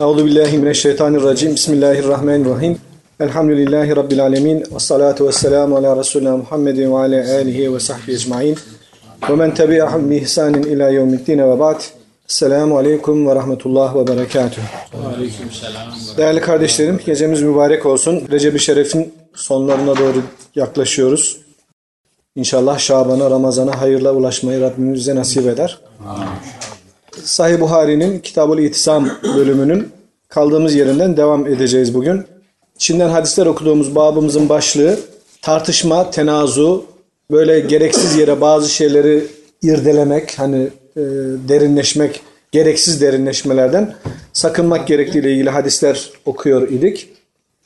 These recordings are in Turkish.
Euzu billahi mineşşeytanirracim. Bismillahirrahmanirrahim. Elhamdülillahi rabbil alamin. Ves salatu vesselamu ala resulina Muhammedin ve ala alihi ve sahbihi ecmaîn. Ve men tebi'ahum bi ihsanin ila yevmiddin ve ba'd. Esselamu aleyküm ve rahmetullah ve berekatuhu. Değerli kardeşlerim, gecemiz mübarek olsun. Recep-i Şeref'in sonlarına doğru yaklaşıyoruz. İnşallah Şaban'a, Ramazan'a hayırla ulaşmayı Rabbimiz bize nasip eder. Sahih Buhari'nin Kitabul İtisam bölümünün kaldığımız yerinden devam edeceğiz bugün. Çin'den hadisler okuduğumuz babımızın başlığı tartışma, tenazu, böyle gereksiz yere bazı şeyleri irdelemek, hani e, derinleşmek, gereksiz derinleşmelerden sakınmak gerektiğiyle ilgili hadisler okuyor idik.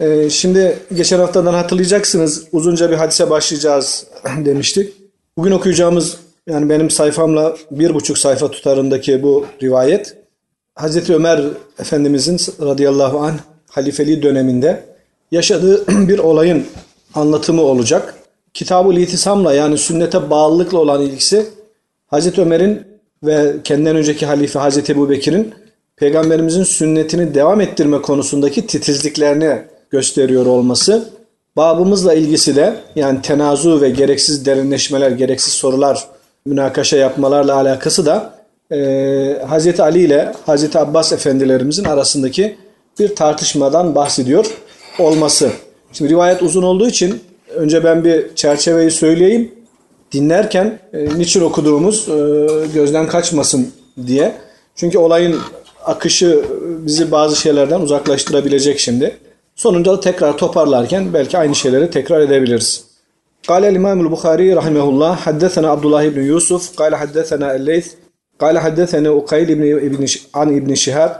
E, şimdi geçen haftadan hatırlayacaksınız uzunca bir hadise başlayacağız demiştik. Bugün okuyacağımız yani benim sayfamla bir buçuk sayfa tutarındaki bu rivayet Hazreti Ömer Efendimizin radıyallahu anh halifeliği döneminde yaşadığı bir olayın anlatımı olacak. Kitab-ı İtisam'la yani sünnete bağlılıkla olan ilgisi Hazreti Ömer'in ve kendinden önceki halife Hazreti Ebu Bekir'in Peygamberimizin sünnetini devam ettirme konusundaki titizliklerini gösteriyor olması. Babımızla ilgisi de yani tenazu ve gereksiz derinleşmeler, gereksiz sorular, münakaşa yapmalarla alakası da e, Hazreti Ali ile Hazreti Abbas efendilerimizin arasındaki bir tartışmadan bahsediyor olması. Şimdi rivayet uzun olduğu için önce ben bir çerçeveyi söyleyeyim. Dinlerken e, niçin okuduğumuz e, gözden kaçmasın diye. Çünkü olayın akışı bizi bazı şeylerden uzaklaştırabilecek şimdi. Sonunda da tekrar toparlarken belki aynı şeyleri tekrar edebiliriz. قال الإمام البخاري رحمه الله حدثنا عبد الله بن يوسف قال حدثنا الليث قال حدثنا أقيل بن ابن عن ابن شهاب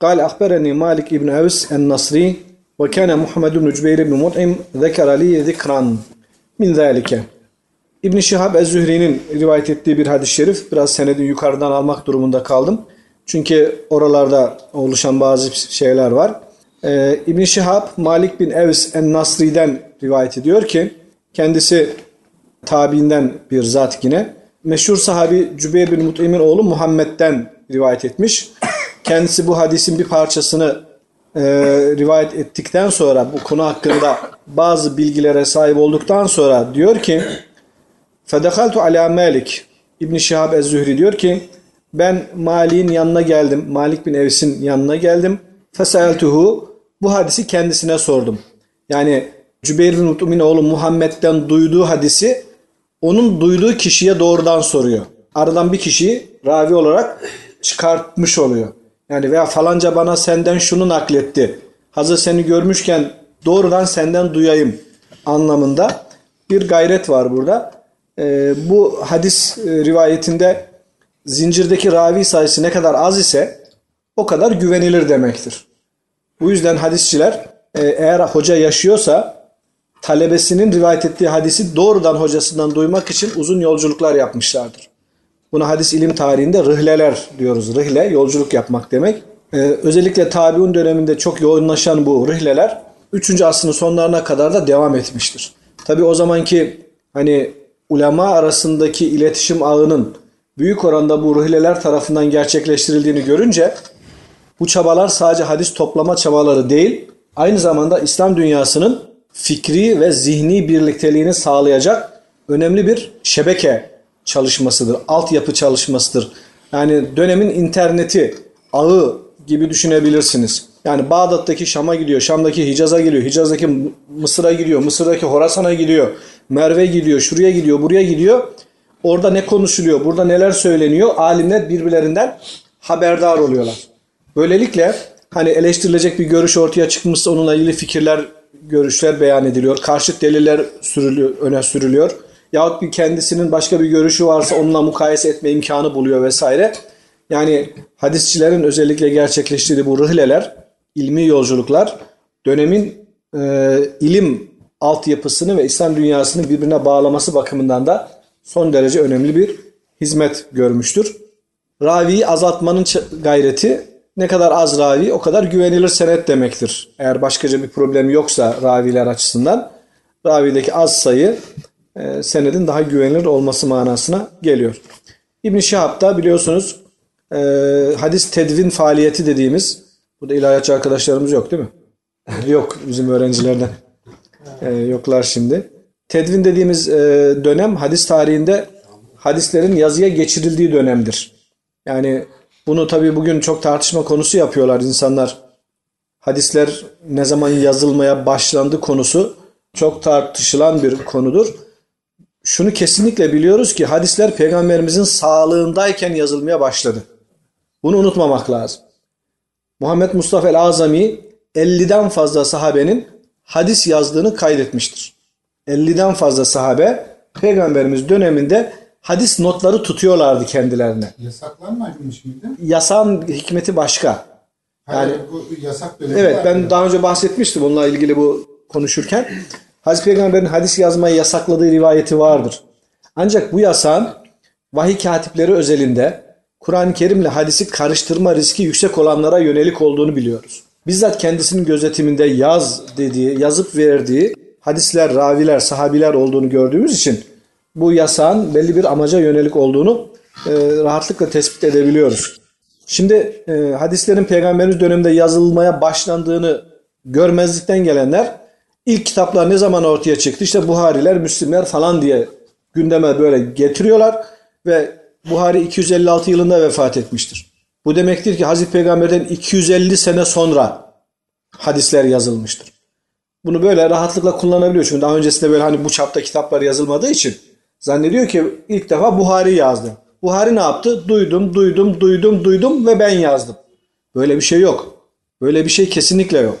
قال أخبرني مالك بن أوس النصري وكان محمد بن جبير بن مطعم ذكر لي ذكرا من ذلك İbn Şihab Ez-Zühri'nin rivayet ettiği bir hadis-i şerif. Biraz senedin yukarıdan almak durumunda kaldım. Çünkü oralarda oluşan bazı şeyler var. Ee, İbn Şihab Malik bin Evs en-Nasri'den rivayet ediyor ki kendisi tabiinden bir zat yine. Meşhur sahabi Cübeyr bin Mut'im'in oğlu Muhammed'den rivayet etmiş. Kendisi bu hadisin bir parçasını e, rivayet ettikten sonra bu konu hakkında bazı bilgilere sahip olduktan sonra diyor ki Fedekaltu ala Malik İbn Şihab Ez-Zühri diyor ki ben Malik'in yanına geldim. Malik bin Evs'in yanına geldim. Feseltuhu bu hadisi kendisine sordum. Yani Cübeyr bin Mut'min oğlu Muhammed'den duyduğu hadisi onun duyduğu kişiye doğrudan soruyor. Aradan bir kişiyi ravi olarak çıkartmış oluyor. Yani veya falanca bana senden şunu nakletti. Hazır seni görmüşken doğrudan senden duyayım anlamında bir gayret var burada. Ee, bu hadis e, rivayetinde zincirdeki ravi sayısı ne kadar az ise o kadar güvenilir demektir. Bu yüzden hadisçiler e, eğer hoca yaşıyorsa talebesinin rivayet ettiği hadisi doğrudan hocasından duymak için uzun yolculuklar yapmışlardır. Buna hadis ilim tarihinde rihleler diyoruz. Rihle yolculuk yapmak demek. Ee, özellikle tabiun döneminde çok yoğunlaşan bu rihleler 3. asrın sonlarına kadar da devam etmiştir. Tabi o zamanki hani ulema arasındaki iletişim ağının büyük oranda bu rihleler tarafından gerçekleştirildiğini görünce bu çabalar sadece hadis toplama çabaları değil, aynı zamanda İslam dünyasının fikri ve zihni birlikteliğini sağlayacak önemli bir şebeke çalışmasıdır, altyapı çalışmasıdır. Yani dönemin interneti, ağı gibi düşünebilirsiniz. Yani Bağdat'taki Şam'a gidiyor, Şam'daki Hicaz'a gidiyor, Hicaz'daki Mısır'a gidiyor, Mısır'daki Horasan'a gidiyor, Merve gidiyor, şuraya gidiyor, buraya gidiyor. Orada ne konuşuluyor, burada neler söyleniyor, alimler birbirlerinden haberdar oluyorlar. Böylelikle hani eleştirilecek bir görüş ortaya çıkmışsa onunla ilgili fikirler, görüşler beyan ediliyor. Karşıt deliller sürülüyor, öne sürülüyor. Yahut bir kendisinin başka bir görüşü varsa onunla mukayese etme imkanı buluyor vesaire. Yani hadisçilerin özellikle gerçekleştirdiği bu rihleler, ilmi yolculuklar dönemin e, ilim altyapısını ve İslam dünyasını birbirine bağlaması bakımından da son derece önemli bir hizmet görmüştür. Raviyi azaltmanın gayreti ne kadar az ravi o kadar güvenilir senet demektir. Eğer başkaca bir problem yoksa raviler açısından ravideki az sayı e, senedin daha güvenilir olması manasına geliyor. İbn Şihab da biliyorsunuz e, hadis tedvin faaliyeti dediğimiz Burada ilahiyatçı arkadaşlarımız yok değil mi? yok bizim öğrencilerden. Ee, yoklar şimdi. Tedvin dediğimiz e, dönem hadis tarihinde hadislerin yazıya geçirildiği dönemdir. Yani bunu tabii bugün çok tartışma konusu yapıyorlar insanlar. Hadisler ne zaman yazılmaya başlandı konusu çok tartışılan bir konudur. Şunu kesinlikle biliyoruz ki hadisler peygamberimizin sağlığındayken yazılmaya başladı. Bunu unutmamak lazım. Muhammed Mustafa el-Azami 50'den fazla sahabenin hadis yazdığını kaydetmiştir. 50'den fazla sahabe peygamberimiz döneminde hadis notları tutuyorlardı kendilerine. Yasaklanmamış mıydı? Yasağın hikmeti başka. Yani bu yasak dönemi Evet ben mı? daha önce bahsetmiştim onunla ilgili bu konuşurken. Hazreti Peygamber'in hadis yazmayı yasakladığı rivayeti vardır. Ancak bu yasağın vahiy katipleri özelinde Kur'an-ı Kerim'le hadisi karıştırma riski yüksek olanlara yönelik olduğunu biliyoruz. Bizzat kendisinin gözetiminde yaz dediği, yazıp verdiği hadisler, raviler, sahabiler olduğunu gördüğümüz için bu yasağın belli bir amaca yönelik olduğunu e, rahatlıkla tespit edebiliyoruz. Şimdi e, hadislerin peygamberimiz döneminde yazılmaya başlandığını görmezlikten gelenler ilk kitaplar ne zaman ortaya çıktı? İşte Buhariler, Müslimler falan diye gündeme böyle getiriyorlar ve Buhari 256 yılında vefat etmiştir. Bu demektir ki Hazreti Peygamber'den 250 sene sonra hadisler yazılmıştır. Bunu böyle rahatlıkla kullanabiliyor. Çünkü daha öncesinde böyle hani bu çapta kitaplar yazılmadığı için zannediyor ki ilk defa Buhari yazdı. Buhari ne yaptı? Duydum, duydum, duydum, duydum ve ben yazdım. Böyle bir şey yok. Böyle bir şey kesinlikle yok.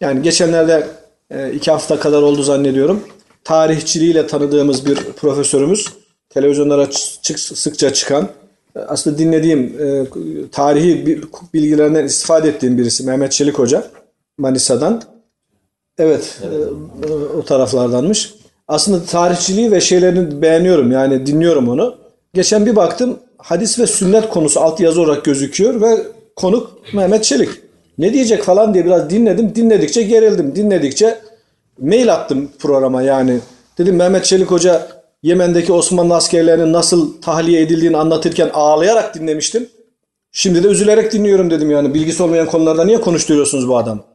Yani geçenlerde e, iki hafta kadar oldu zannediyorum. Tarihçiliğiyle tanıdığımız bir profesörümüz televizyonlara çık, sıkça çıkan e, aslında dinlediğim e, tarihi bilgilerinden istifade ettiğim birisi Mehmet Çelik Hoca Manisa'dan. Evet, e, o taraflardanmış. Aslında tarihçiliği ve şeylerini beğeniyorum yani dinliyorum onu. Geçen bir baktım hadis ve sünnet konusu alt yazı olarak gözüküyor ve konuk Mehmet Çelik. Ne diyecek falan diye biraz dinledim. Dinledikçe gerildim. Dinledikçe mail attım programa yani. Dedim Mehmet Çelik Hoca Yemen'deki Osmanlı askerlerinin nasıl tahliye edildiğini anlatırken ağlayarak dinlemiştim. Şimdi de üzülerek dinliyorum dedim yani. Bilgisi olmayan konularda niye konuşturuyorsunuz bu adamı?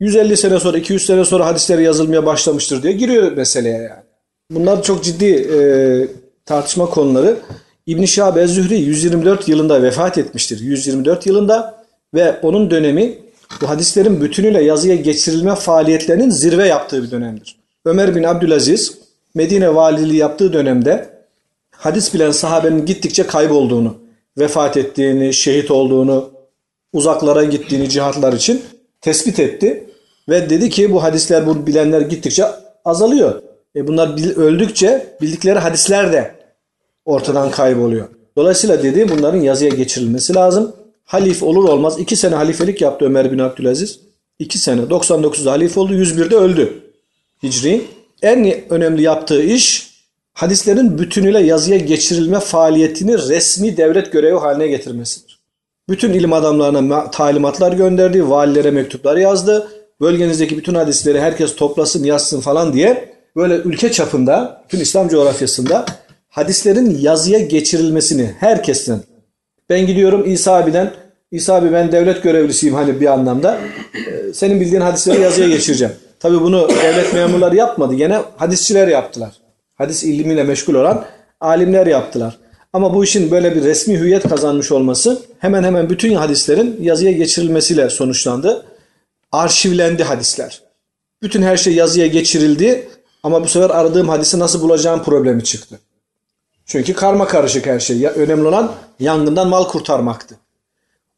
150 sene sonra, 200 sene sonra hadisleri yazılmaya başlamıştır diye giriyor meseleye yani. Bunlar çok ciddi e, tartışma konuları. İbn Şihab ez-Zühri 124 yılında vefat etmiştir. 124 yılında ve onun dönemi bu hadislerin bütünüyle yazıya geçirilme faaliyetlerinin zirve yaptığı bir dönemdir. Ömer bin Abdülaziz Medine valiliği yaptığı dönemde hadis bilen sahabenin gittikçe kaybolduğunu, vefat ettiğini, şehit olduğunu, uzaklara gittiğini cihatlar için tespit etti. Ve dedi ki bu hadisler, bu bilenler gittikçe azalıyor. E bunlar bil- öldükçe bildikleri hadisler de ortadan kayboluyor. Dolayısıyla dedi bunların yazıya geçirilmesi lazım. Halif olur olmaz iki sene halifelik yaptı Ömer bin Abdülaziz. İki sene 99'da halife oldu 101'de öldü. Hicri. En önemli yaptığı iş hadislerin bütünüyle yazıya geçirilme faaliyetini resmi devlet görevi haline getirmesidir. Bütün ilim adamlarına ma- talimatlar gönderdi, valilere mektuplar yazdı. Bölgenizdeki bütün hadisleri herkes toplasın, yazsın falan diye böyle ülke çapında, bütün İslam coğrafyasında hadislerin yazıya geçirilmesini herkesten ben gidiyorum İsa abiden İsa abi ben devlet görevlisiyim hani bir anlamda. Ee, Senin bildiğin hadisleri yazıya geçireceğim. Tabii bunu devlet memurları yapmadı. Gene hadisçiler yaptılar. Hadis ilmiyle meşgul olan alimler yaptılar. Ama bu işin böyle bir resmi hüviyet kazanmış olması hemen hemen bütün hadislerin yazıya geçirilmesiyle sonuçlandı. Arşivlendi hadisler. Bütün her şey yazıya geçirildi ama bu sefer aradığım hadisi nasıl bulacağım problemi çıktı. Çünkü karma karışık her şey. Önemli olan yangından mal kurtarmaktı.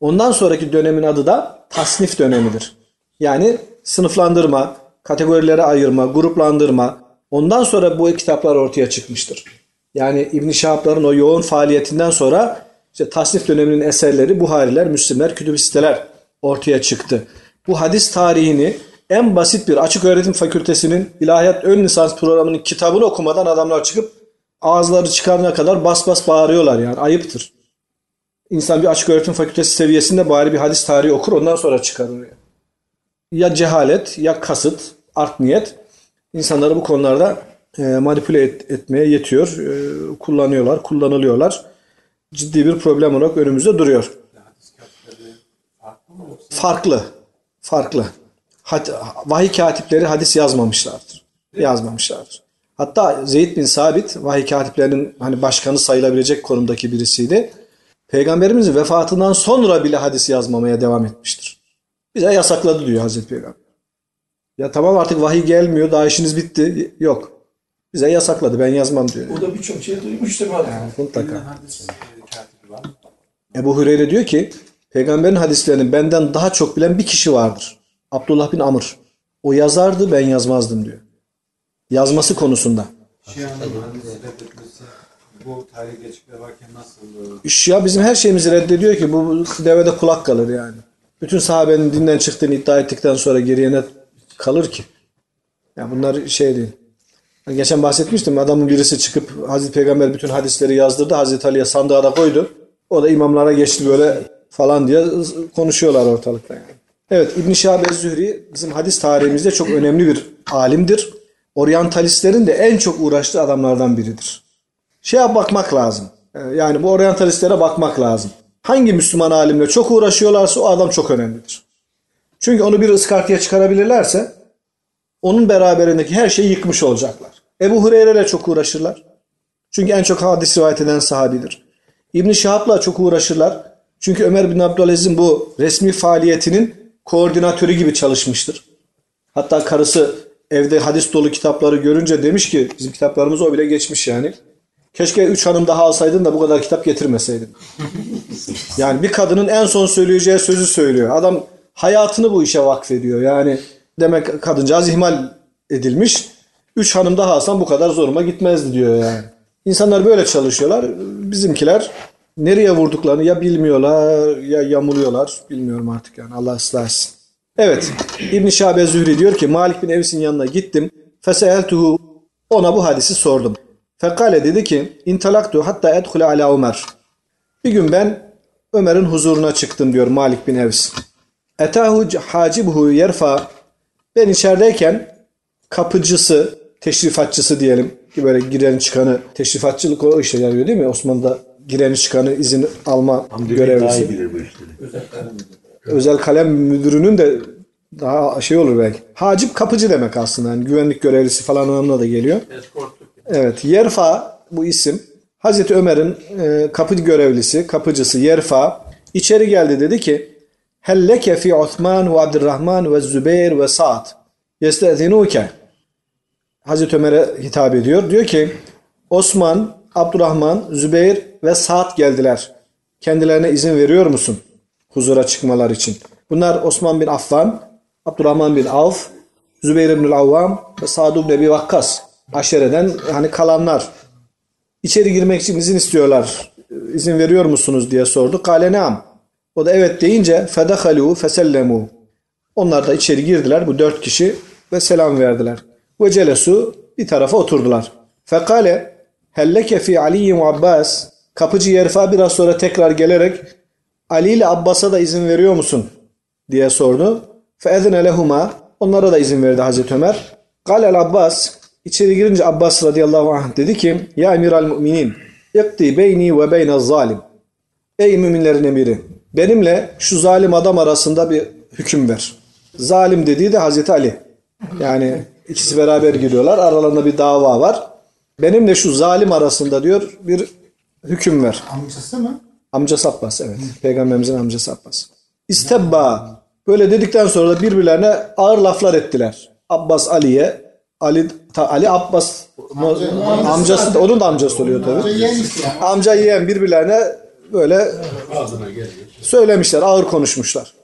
Ondan sonraki dönemin adı da tasnif dönemidir. Yani sınıflandırma, kategorilere ayırma, gruplandırma. Ondan sonra bu kitaplar ortaya çıkmıştır. Yani İbn Şahab'ların o yoğun faaliyetinden sonra işte tasnif döneminin eserleri Buhariler, Müslimler, kütüb siteler ortaya çıktı. Bu hadis tarihini en basit bir açık öğretim fakültesinin ilahiyat ön lisans programının kitabını okumadan adamlar çıkıp ağızları çıkarana kadar bas bas bağırıyorlar yani ayıptır. İnsan bir açık öğretim fakültesi seviyesinde bari bir hadis tarihi okur ondan sonra çıkar oraya. Ya cehalet ya kasıt, art niyet insanları bu konularda manipüle et- etmeye yetiyor. E, kullanıyorlar, kullanılıyorlar. Ciddi bir problem olarak önümüzde duruyor. Farklı farklı. Had, vahiy katipleri hadis yazmamışlardır. Yazmamışlardır. Hatta Zeyd bin Sabit vahiy katiplerinin hani başkanı sayılabilecek konumdaki birisiydi. Peygamberimizin vefatından sonra bile hadis yazmamaya devam etmiştir. Bize yasakladı diyor Hazreti Peygamber. Ya tamam artık vahiy gelmiyor daha işiniz bitti. Yok. Bize yasakladı ben yazmam diyor. O da birçok şey duymuştur abi. Mutlaka. Hadis e, katibi var mı? Ebu Hureyre diyor ki peygamberin hadislerini benden daha çok bilen bir kişi vardır. Abdullah bin Amr. O yazardı ben yazmazdım diyor. Yazması konusunda. Bu varken nasıl e, Şia bizim her şeyimizi reddediyor ki bu devede kulak kalır yani. Bütün sahabenin dinden çıktığını iddia ettikten sonra geriye ne kalır ki? Ya bunlar şey değil. Geçen bahsetmiştim adamın birisi çıkıp Hazreti Peygamber bütün hadisleri yazdırdı. Hazreti Ali'ye sandığa da koydu. O da imamlara geçti böyle falan diye konuşuyorlar ortalıkta yani. Evet İbn Şihab Ez-Zühri bizim hadis tarihimizde çok önemli bir alimdir. Oryantalistlerin de en çok uğraştığı adamlardan biridir. Şeye bakmak lazım. Ee, Yani bu oryantalistlere bakmak lazım. Hangi Müslüman alimle çok uğraşıyorlarsa o adam çok önemlidir. Çünkü onu bir ıskartıya çıkarabilirlerse onun beraberindeki her şeyi yıkmış olacaklar. Ebu Hureyre ile çok uğraşırlar. Çünkü en çok hadis rivayet eden sahabidir. İbn Şihab'la çok uğraşırlar. Çünkü Ömer bin Abdülaziz'in bu resmi faaliyetinin koordinatörü gibi çalışmıştır. Hatta karısı evde hadis dolu kitapları görünce demiş ki bizim kitaplarımız o bile geçmiş yani. Keşke üç hanım daha alsaydın da bu kadar kitap getirmeseydin. Yani bir kadının en son söyleyeceği sözü söylüyor. Adam hayatını bu işe vakfediyor. Yani demek kadıncağız ihmal edilmiş. Üç hanım daha alsam bu kadar zoruma gitmezdi diyor yani. İnsanlar böyle çalışıyorlar. Bizimkiler nereye vurduklarını ya bilmiyorlar ya yamuluyorlar. Bilmiyorum artık yani Allah ıslah etsin. Evet. İbn-i Şabe Zühri diyor ki Malik bin Evis'in yanına gittim. Feseeltuhu ona bu hadisi sordum. Fekale dedi ki intalaktu hatta edhule ala Ömer. Bir gün ben Ömer'in huzuruna çıktım diyor Malik bin Evs. Etahu hacibuhu yerfa. Ben içerideyken kapıcısı, teşrifatçısı diyelim ki böyle giren çıkanı teşrifatçılık o işe yarıyor değil mi? Osmanlı'da gireni çıkanı izin alma Daha görevlisi. iyi bilir bu işleri. Özel kalem müdürünün de daha şey olur belki. Hacip kapıcı demek aslında. Yani güvenlik görevlisi falan anlamına da geliyor. Evet. Yerfa bu isim. Hazreti Ömer'in e, kapı görevlisi, kapıcısı Yerfa içeri geldi dedi ki Helleke fi Osman ve Abdurrahman ve Zübeyir ve Sa'd yestezinuke Hazreti Ömer'e hitap ediyor. Diyor ki Osman, Abdurrahman, Zübeyir ve Sa'd geldiler. Kendilerine izin veriyor musun? Huzura çıkmalar için. Bunlar Osman bin Affan, Abdurrahman bin Avf, Zübeyir bin Avvam ve Sa'd bin Ebi Vakkas. Aşereden hani kalanlar. İçeri girmek için izin istiyorlar. İzin veriyor musunuz diye sordu. Kale neam. O da evet deyince fedehalu fesellemu. Onlar da içeri girdiler bu dört kişi ve selam verdiler. Ve celesu bir tarafa oturdular. Fekale helleke fi Aliyyim ve Abbas. Kapıcı Yerfa biraz sonra tekrar gelerek Ali ile Abbas'a da izin veriyor musun? diye sordu. Feezine lehuma. Onlara da izin verdi Hazreti Ömer. Galel Abbas. İçeri girince Abbas radıyallahu anh dedi ki Ya emiral müminin ikti beyni ve beyne zalim. Ey müminlerin emiri benimle şu zalim adam arasında bir hüküm ver. Zalim dediği de Hazreti Ali. Yani ikisi beraber giriyorlar. Aralarında bir dava var. Benimle şu zalim arasında diyor bir hüküm ver. amcası mı? Amcası Abbas evet. Peygamberimizin amcası Abbas. İstebba. Böyle dedikten sonra da birbirlerine ağır laflar ettiler. Abbas Ali'ye. Ali, ta, Ali Abbas amcası da onun da amcası oluyor tabii. Amca yeğen birbirlerine böyle söylemişler, ağır konuşmuşlar.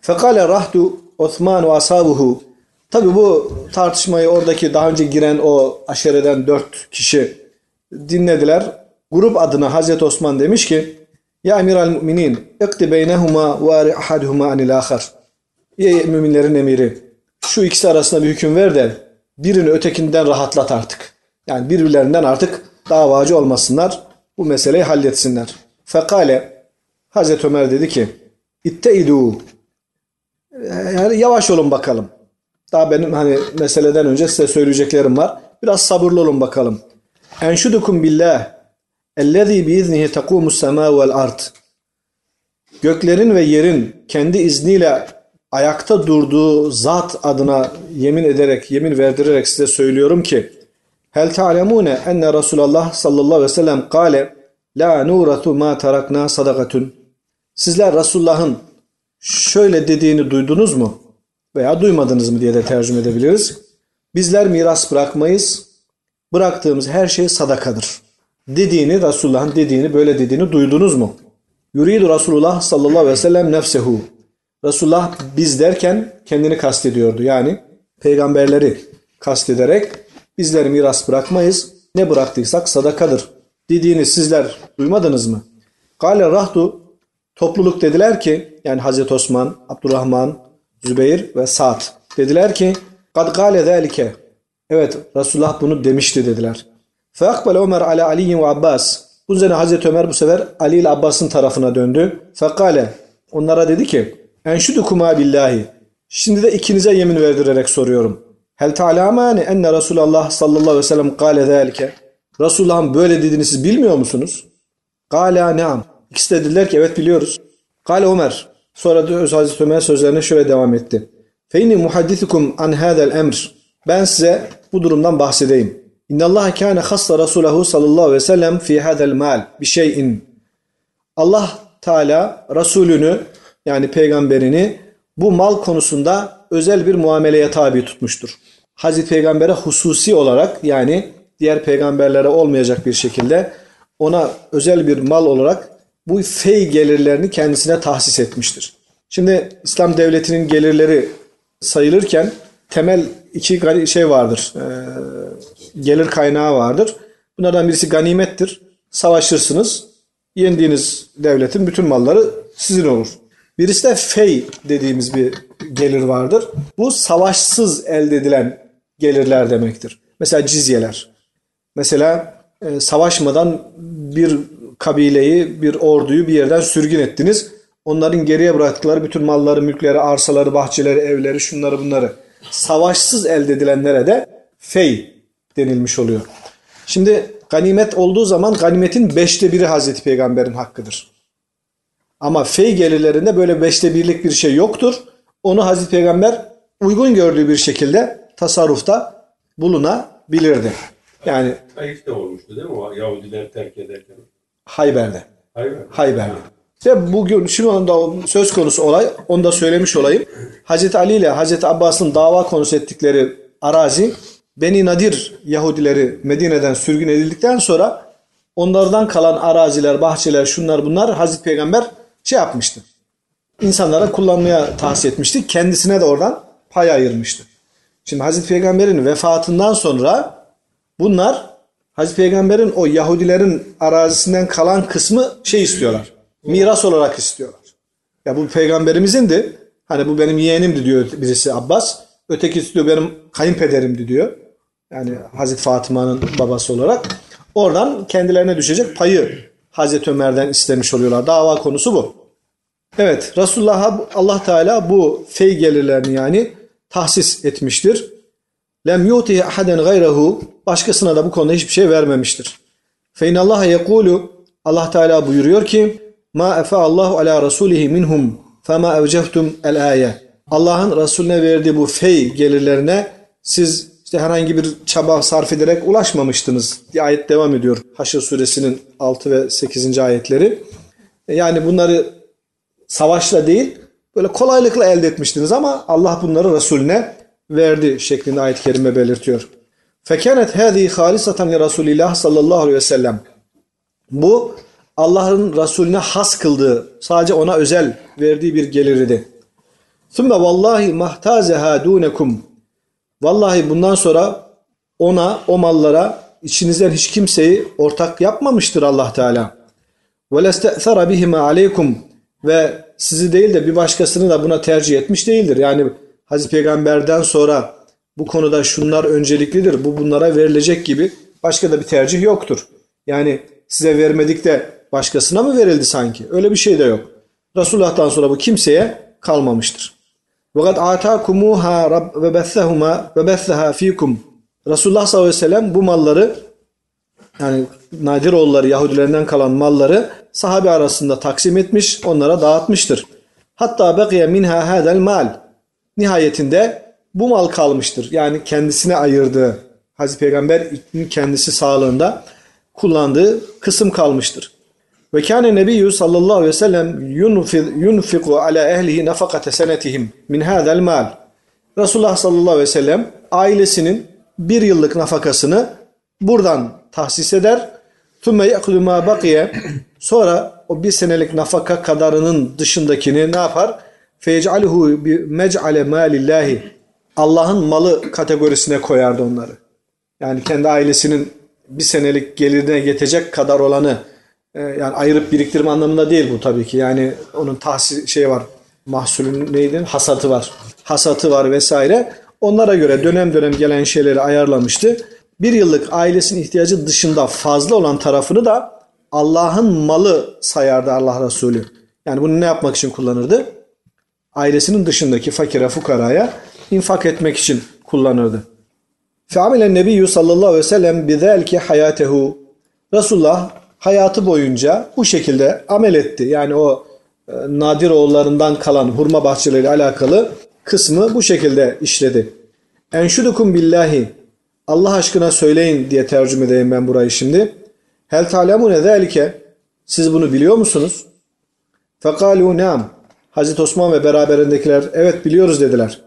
Fekale rahtu Osman ve ashabuhu. Tabi bu tartışmayı oradaki daha önce giren o aşereden dört kişi dinlediler. Grup adına Hazreti Osman demiş ki Ya emiral müminin ikti beynehuma ve ahaduhuma anil ahar. Ey müminlerin emiri şu ikisi arasında bir hüküm ver de birini ötekinden rahatlat artık. Yani birbirlerinden artık davacı olmasınlar. Bu meseleyi halletsinler. Fekale Hazreti Ömer dedi ki İtteidu yani yavaş olun bakalım. Daha benim hani meseleden önce size söyleyeceklerim var. Biraz sabırlı olun bakalım. Enşudukum billah ellezî biiznihi tekûmus semâ vel ard. göklerin ve yerin kendi izniyle ayakta durduğu zat adına yemin ederek, yemin verdirerek size söylüyorum ki Hel ta'lemune enne Resulullah sallallahu aleyhi ve sellem kâle la nuratu ma tarakna sadakatun Sizler Resulullah'ın şöyle dediğini duydunuz mu? Veya duymadınız mı diye de tercüme edebiliriz. Bizler miras bırakmayız. Bıraktığımız her şey sadakadır. Dediğini, Resulullah'ın dediğini, böyle dediğini duydunuz mu? Yuridu Resulullah sallallahu aleyhi ve sellem nefsehu. Resulullah biz derken kendini kastediyordu. Yani peygamberleri kastederek bizler miras bırakmayız. Ne bıraktıysak sadakadır. Dediğini sizler duymadınız mı? Kale rahtu topluluk dediler ki yani Hazreti Osman, Abdurrahman, Zübeyir ve Sa'd dediler ki kad gale zâlike evet Resulullah bunu demişti dediler. Feakbel Ömer ala Ali ve Abbas bu üzerine Hazreti Ömer bu sefer Ali ile Abbas'ın tarafına döndü. Fekale onlara dedi ki enşudukuma billahi şimdi de ikinize yemin verdirerek soruyorum. Hel ta'lamani enne Resulullah sallallahu aleyhi ve sellem kâle zâlike Resulullah'ın böyle dediğini siz bilmiyor musunuz? Kâlâ ne'am. İkisi de dediler ki evet biliyoruz. Kale Ömer. Sonra da Hazreti Ömer sözlerine şöyle devam etti. Feyni muhaddithukum an hadal emr. Ben size bu durumdan bahsedeyim. İnna Allah kana hassa Rasulahu sallallahu aleyhi ve sellem fi hadal mal bi şeyin. Allah Teala Resulünü yani peygamberini bu mal konusunda özel bir muameleye tabi tutmuştur. Hazreti Peygamber'e hususi olarak yani diğer peygamberlere olmayacak bir şekilde ona özel bir mal olarak bu fey gelirlerini kendisine tahsis etmiştir. Şimdi İslam devletinin gelirleri sayılırken temel iki şey vardır. E, gelir kaynağı vardır. Bunlardan birisi ganimettir. Savaşırsınız. Yendiğiniz devletin bütün malları sizin olur. Birisi de fey dediğimiz bir gelir vardır. Bu savaşsız elde edilen gelirler demektir. Mesela cizyeler. Mesela e, savaşmadan bir kabileyi, bir orduyu bir yerden sürgün ettiniz. Onların geriye bıraktıkları bütün malları, mülkleri, arsaları, bahçeleri, evleri, şunları bunları savaşsız elde edilenlere de fey denilmiş oluyor. Şimdi ganimet olduğu zaman ganimetin beşte biri Hazreti Peygamber'in hakkıdır. Ama fey gelirlerinde böyle beşte birlik bir şey yoktur. Onu Hazreti Peygamber uygun gördüğü bir şekilde tasarrufta bulunabilirdi. Yani Taif'te olmuştu değil mi Yahudiler terk ederken? Hayber'de. Hayır. Hayber'de. İşte bugün şu anda söz konusu olay, onu da söylemiş olayım. Hazreti Ali ile Hazreti Abbas'ın dava konusu ettikleri arazi Beni Nadir Yahudileri Medine'den sürgün edildikten sonra onlardan kalan araziler, bahçeler, şunlar bunlar Hazreti Peygamber şey yapmıştı. İnsanlara kullanmaya tahsis etmişti. Kendisine de oradan pay ayırmıştı. Şimdi Hazreti Peygamber'in vefatından sonra bunlar Hazreti Peygamber'in o Yahudilerin arazisinden kalan kısmı şey istiyorlar. Miras olarak istiyorlar. Ya bu peygamberimizindi. Hani bu benim yeğenimdi diyor birisi Abbas. Ötekisi diyor benim kayınpederimdi diyor. Yani Hazreti Fatıma'nın babası olarak. Oradan kendilerine düşecek payı Hazreti Ömer'den istemiş oluyorlar. Dava konusu bu. Evet Resulullah'a Allah Teala bu fey gelirlerini yani tahsis etmiştir. Lem yuti ahaden gayrehu başkasına da bu konuda hiçbir şey vermemiştir. Fe inallaha yekulu Allah Teala buyuruyor ki ma efa Allahu ala rasulihi minhum fema evcehtum el aye. Allah'ın Resulüne verdiği bu fey gelirlerine siz işte herhangi bir çaba sarf ederek ulaşmamıştınız diye ayet devam ediyor. Haşr suresinin 6 ve 8. ayetleri. Yani bunları savaşla değil böyle kolaylıkla elde etmiştiniz ama Allah bunları Resulüne verdi şeklinde ayet-i kerime belirtiyor. Fekanet hadi halisatan li Resulillah sallallahu aleyhi ve sellem. Bu Allah'ın Resulüne has kıldığı, sadece ona özel verdiği bir gelirdi. Sümme vallahi mahtazeha dunekum. Vallahi bundan sonra ona, o mallara içinizden hiç kimseyi ortak yapmamıştır Allah Teala. Ve leste'thara bihima aleykum ve sizi değil de bir başkasını da buna tercih etmiş değildir. Yani Hazreti Peygamber'den sonra bu konuda şunlar önceliklidir, bu bunlara verilecek gibi başka da bir tercih yoktur. Yani size vermedik de başkasına mı verildi sanki? Öyle bir şey de yok. Resulullah'tan sonra bu kimseye kalmamıştır. Fakat atâkumûhâ rab ve bethehumâ ve bethehâ fîkum. Resulullah sallallahu aleyhi ve sellem bu malları yani nadir Nadiroğulları Yahudilerinden kalan malları sahabe arasında taksim etmiş, onlara dağıtmıştır. Hatta bekiye minha hadel mal. Nihayetinde bu mal kalmıştır. Yani kendisine ayırdığı Hazreti Peygamber kendisi sağlığında kullandığı kısım kalmıştır. Ve kâne nebiyyü sallallahu aleyhi ve sellem yunfiku ala ehlihi nafakate senetihim min hadel mal. Resulullah sallallahu aleyhi ve sellem ailesinin bir yıllık nafakasını buradan tahsis eder. Tümme ye'kudu ma bakiye. Sonra o bir senelik nafaka kadarının dışındakini ne yapar? Feyec'alhu bi mec'ale malillahi. Allah'ın malı kategorisine koyardı onları. Yani kendi ailesinin bir senelik gelirine yetecek kadar olanı e, yani ayırıp biriktirme anlamında değil bu tabii ki. Yani onun tahsis şey var. Mahsulün neydi? Hasatı var. Hasatı var vesaire. Onlara göre dönem dönem gelen şeyleri ayarlamıştı. Bir yıllık ailesinin ihtiyacı dışında fazla olan tarafını da Allah'ın malı sayardı Allah Resulü. Yani bunu ne yapmak için kullanırdı? Ailesinin dışındaki fakire fukaraya infak etmek için kullanırdı. Feamile nebiyyü sallallahu aleyhi ve sellem bizelki hayatehu. Resulullah hayatı boyunca bu şekilde amel etti. Yani o e, nadir oğullarından kalan hurma bahçeleriyle alakalı kısmı bu şekilde işledi. Enşudukum billahi. Allah aşkına söyleyin diye tercüme edeyim ben burayı şimdi. Hel talemune zelike. Siz bunu biliyor musunuz? Fekalu neam. Hazreti Osman ve beraberindekiler evet biliyoruz dediler.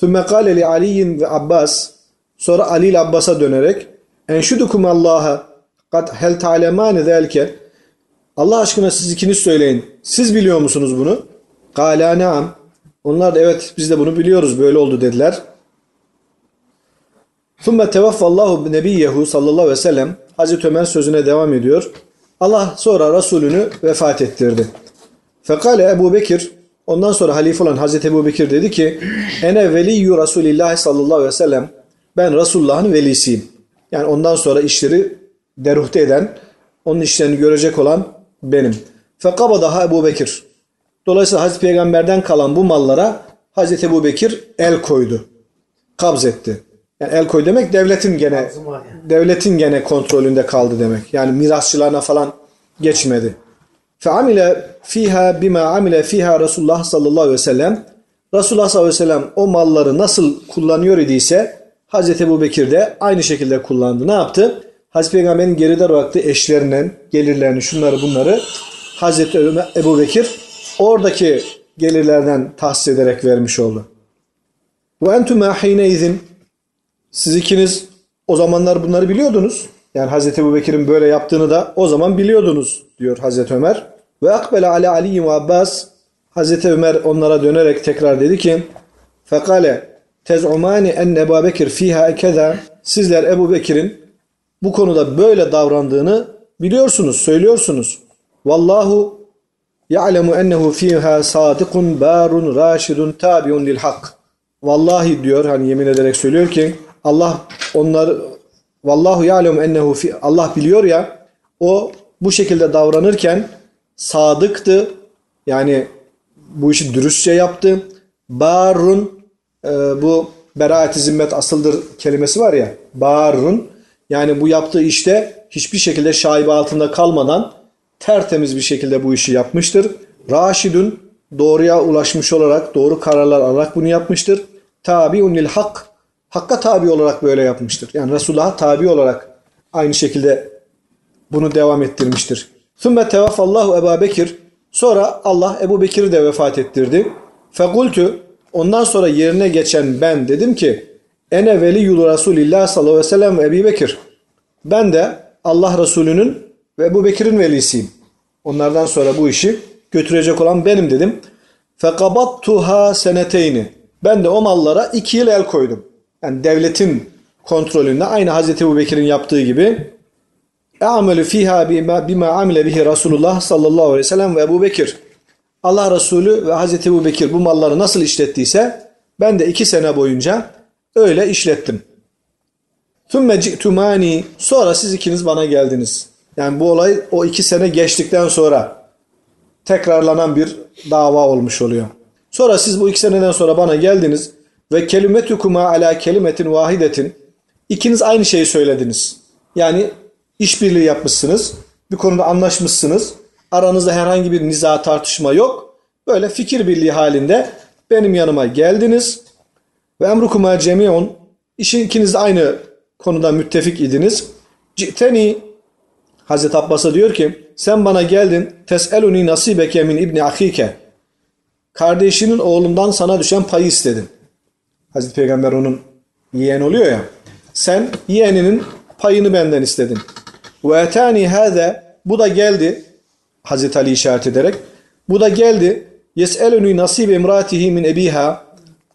Sümme kâle li Aliyin ve Abbas sonra Ali ile Abbas'a dönerek enşudukum Allah'a kad hel ta'lemâni zelke Allah aşkına siz ikiniz söyleyin. Siz biliyor musunuz bunu? Kâlâ. Onlar da evet biz de bunu biliyoruz böyle oldu dediler. Sümme teveffallahu nebiyyehu sallallahu ve sellem Hazreti Ömer sözüne devam ediyor. Allah sonra Resulünü vefat ettirdi. Fekale Ebu Bekir ondan sonra halife olan Hazreti Ebu Bekir dedi ki Ene veliyyü Resulillah sallallahu aleyhi ve sellem ben Resulullah'ın velisiyim. Yani ondan sonra işleri deruhte eden, onun işlerini görecek olan benim. Fekabadaha Ebu Bekir. Dolayısıyla Hazreti Peygamber'den kalan bu mallara Hazreti Ebu Bekir el koydu. Kabz etti. Yani el koy demek devletin gene devletin gene kontrolünde kaldı demek. Yani mirasçılarına falan geçmedi. Fe amile fiha bima amile fiha Resulullah sallallahu aleyhi ve sellem Resulullah sallallahu aleyhi ve sellem o malları nasıl kullanıyor idiyse Hazreti Ebu Bekir de aynı şekilde kullandı. Ne yaptı? Hazreti Peygamber'in geride bıraktığı eşlerinden gelirlerini şunları bunları Hazreti Ebu Bekir oradaki gelirlerden tahsis ederek vermiş oldu. Ve entüme hine izin siz ikiniz o zamanlar bunları biliyordunuz. Yani Hazreti Ebu Bekir'in böyle yaptığını da o zaman biliyordunuz diyor Hazreti Ömer. Ve akbele ale Ali ve Abbas Hazreti Ömer onlara dönerek tekrar dedi ki Fekale tez'umani enne Ebu Bekir fiha keza sizler Ebu Bekir'in bu konuda böyle davrandığını biliyorsunuz, söylüyorsunuz. Vallahu ya'lemu ennehu fiha sadıkun barun raşidun tabiun lil hak. Vallahi diyor hani yemin ederek söylüyor ki Allah onlar vallahu ya'lemu ennehu fi Allah biliyor ya o bu şekilde davranırken sadıktı. Yani bu işi dürüstçe yaptı. Barun e, bu beraat-i zimmet asıldır kelimesi var ya. Barun yani bu yaptığı işte hiçbir şekilde şaibe altında kalmadan tertemiz bir şekilde bu işi yapmıştır. Raşidun doğruya ulaşmış olarak doğru kararlar alarak bunu yapmıştır. Tabiun lil hak Hakka tabi olarak böyle yapmıştır. Yani Resulullah'a tabi olarak aynı şekilde bunu devam ettirmiştir. Sümme tevafallahu Ebu Bekir. Sonra Allah Ebu Bekir'i de vefat ettirdi. Fekultü ondan sonra yerine geçen ben dedim ki Ene veliyyul Resulillah sallallahu aleyhi ve sellem ve Ebu Bekir. Ben de Allah Resulü'nün ve Ebu Bekir'in velisiyim. Onlardan sonra bu işi götürecek olan benim dedim. Fekabattuha seneteyni. Ben de o mallara iki yıl el koydum yani devletin kontrolünde aynı Hazreti Ebu Bekir'in yaptığı gibi E'amelü fiha bima, bima amile bihi Resulullah sallallahu aleyhi ve sellem ve Ebu Bekir. Allah Resulü ve Hazreti Ebu Bekir bu malları nasıl işlettiyse ben de iki sene boyunca öyle işlettim. Tümme ci'tumani sonra siz ikiniz bana geldiniz. Yani bu olay o iki sene geçtikten sonra tekrarlanan bir dava olmuş oluyor. Sonra siz bu iki seneden sonra bana geldiniz ve kelimetukuma ala kelimetin vahidetin ikiniz aynı şeyi söylediniz. Yani işbirliği yapmışsınız. Bir konuda anlaşmışsınız. Aranızda herhangi bir niza tartışma yok. Böyle fikir birliği halinde benim yanıma geldiniz. Ve emrukuma cemiyon işin ikiniz de aynı konuda müttefik idiniz. Citeni Hazreti Abbas'a diyor ki sen bana geldin teseluni nasibeke min ibni ahike kardeşinin oğlundan sana düşen payı istedin. Hazreti Peygamber onun yeğen oluyor ya. Sen yeğeninin payını benden istedin. Ve etani hâze bu da geldi Hazreti Ali işaret ederek. Bu da geldi. Yes'eluni nasib imratihi min ebiha.